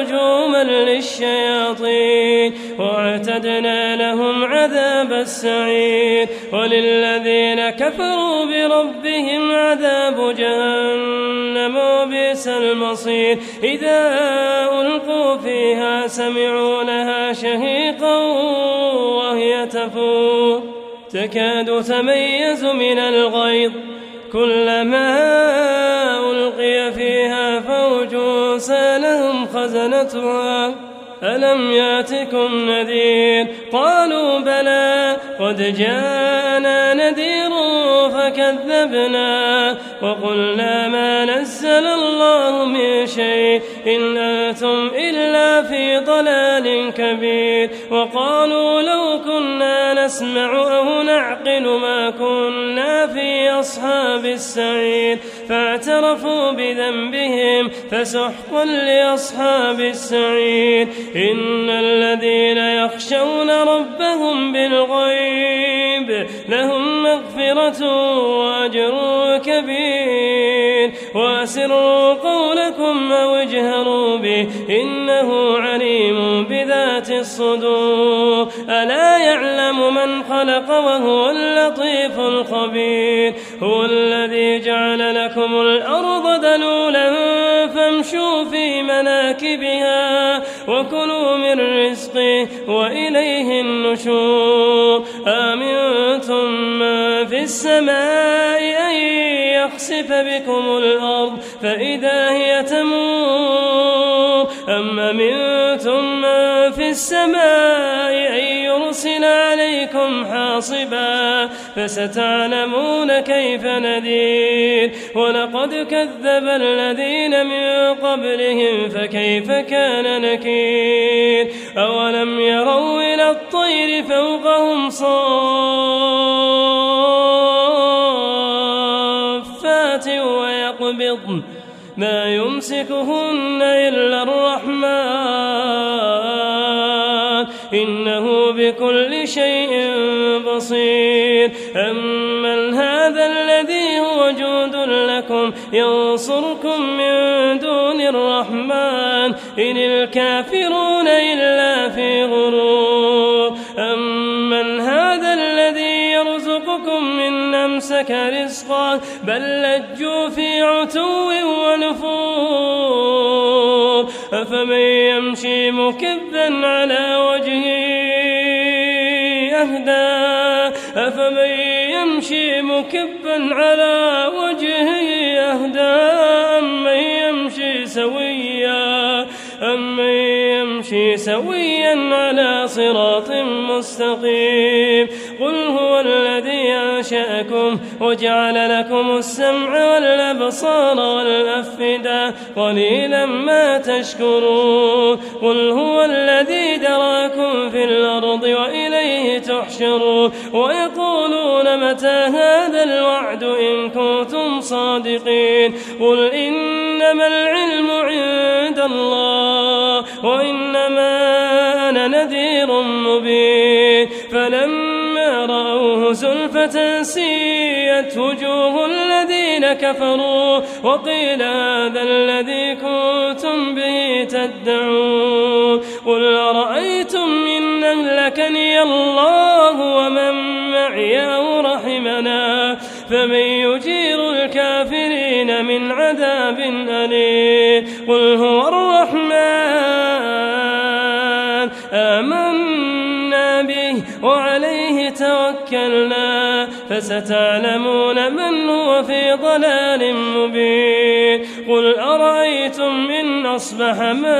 رجوما للشياطين واعتدنا لهم عذاب السعير وللذين كفروا بربهم عذاب جهنم وبئس المصير. إذا ألقوا فيها سمعوا لها شهيقا وهي تفور. تكاد تميز من الغيظ. كلما ألقي فيها فوج سالهم خزنتها ألم يأتكم نذير؟ قالوا بلى قد جاءنا نذير فكذبنا وقلنا ما نزل الله من شيء إن أنتم إلا في ضلال كبير وقالوا لو كنا نسمع أو نعقل ما كنا في أصحاب السعير فاعترفوا بذنبهم فسحقا لأصحاب السعير إن الذين يخشون ربهم بالغيب لهم مغفرة وأجر كبير. وأسروا قولكم أو اجهروا به إنه عليم بذات الصدور. ألا يعلم من خلق وهو اللطيف الخبير. هو الذي جعل لكم الأرض دلولا فامشوا في مناكبها وكلوا من رزقه وإليه النشور. في السماء أن يخسف بكم الأرض فإذا هي تمور. أم أمنتم من في السماء أن يرسل عليكم حاصبا؟ فستعلمون كيف نذير. ولقد كذب الذين من قبلهم فكيف كان نكير؟ أولم يروا إلى الطير فوقهم ويقبضن ما يمسكهن إلا الرحمن. إنه بكل شيء بصير. أمن هذا الذي هو جود لكم ينصركم من دون الرحمن. إن الكافرون إلا أمسك رزقا بل لجوا في عتو ونفور. أفمن يمشي مكبا على وجهه أهدى؟ أفمن يمشي مكبا على وجهه أهدى؟ أمن يمشي سويا؟ أمن يمشي سويا على صراط مستقيم قل هو الذي أنشأكم وجعل لكم السمع والأبصار والأفئدة قليلا ما تشكرون قل هو الذي دراكم في الأرض وإليه تحشرون ويقولون متى هذا الوعد إن كنتم صادقين قل إنما العلم عند الله أنا نذير مبين. فلما رأوه زلفة سيئت وجوه الذين كفروا وقيل هذا الذي كنتم به تدعون. قل أرأيتم إن أهلكني الله ومن معي أو رحمنا فمن يجير الكافرين من عذاب أليم. قل هو الرحمن. آمنا به وعليه توكلنا فستعلمون من هو في ضلال مبين. قل أرأيتم إن أصبح ماؤكم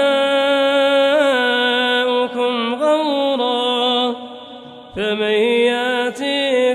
غورا فمن ياتي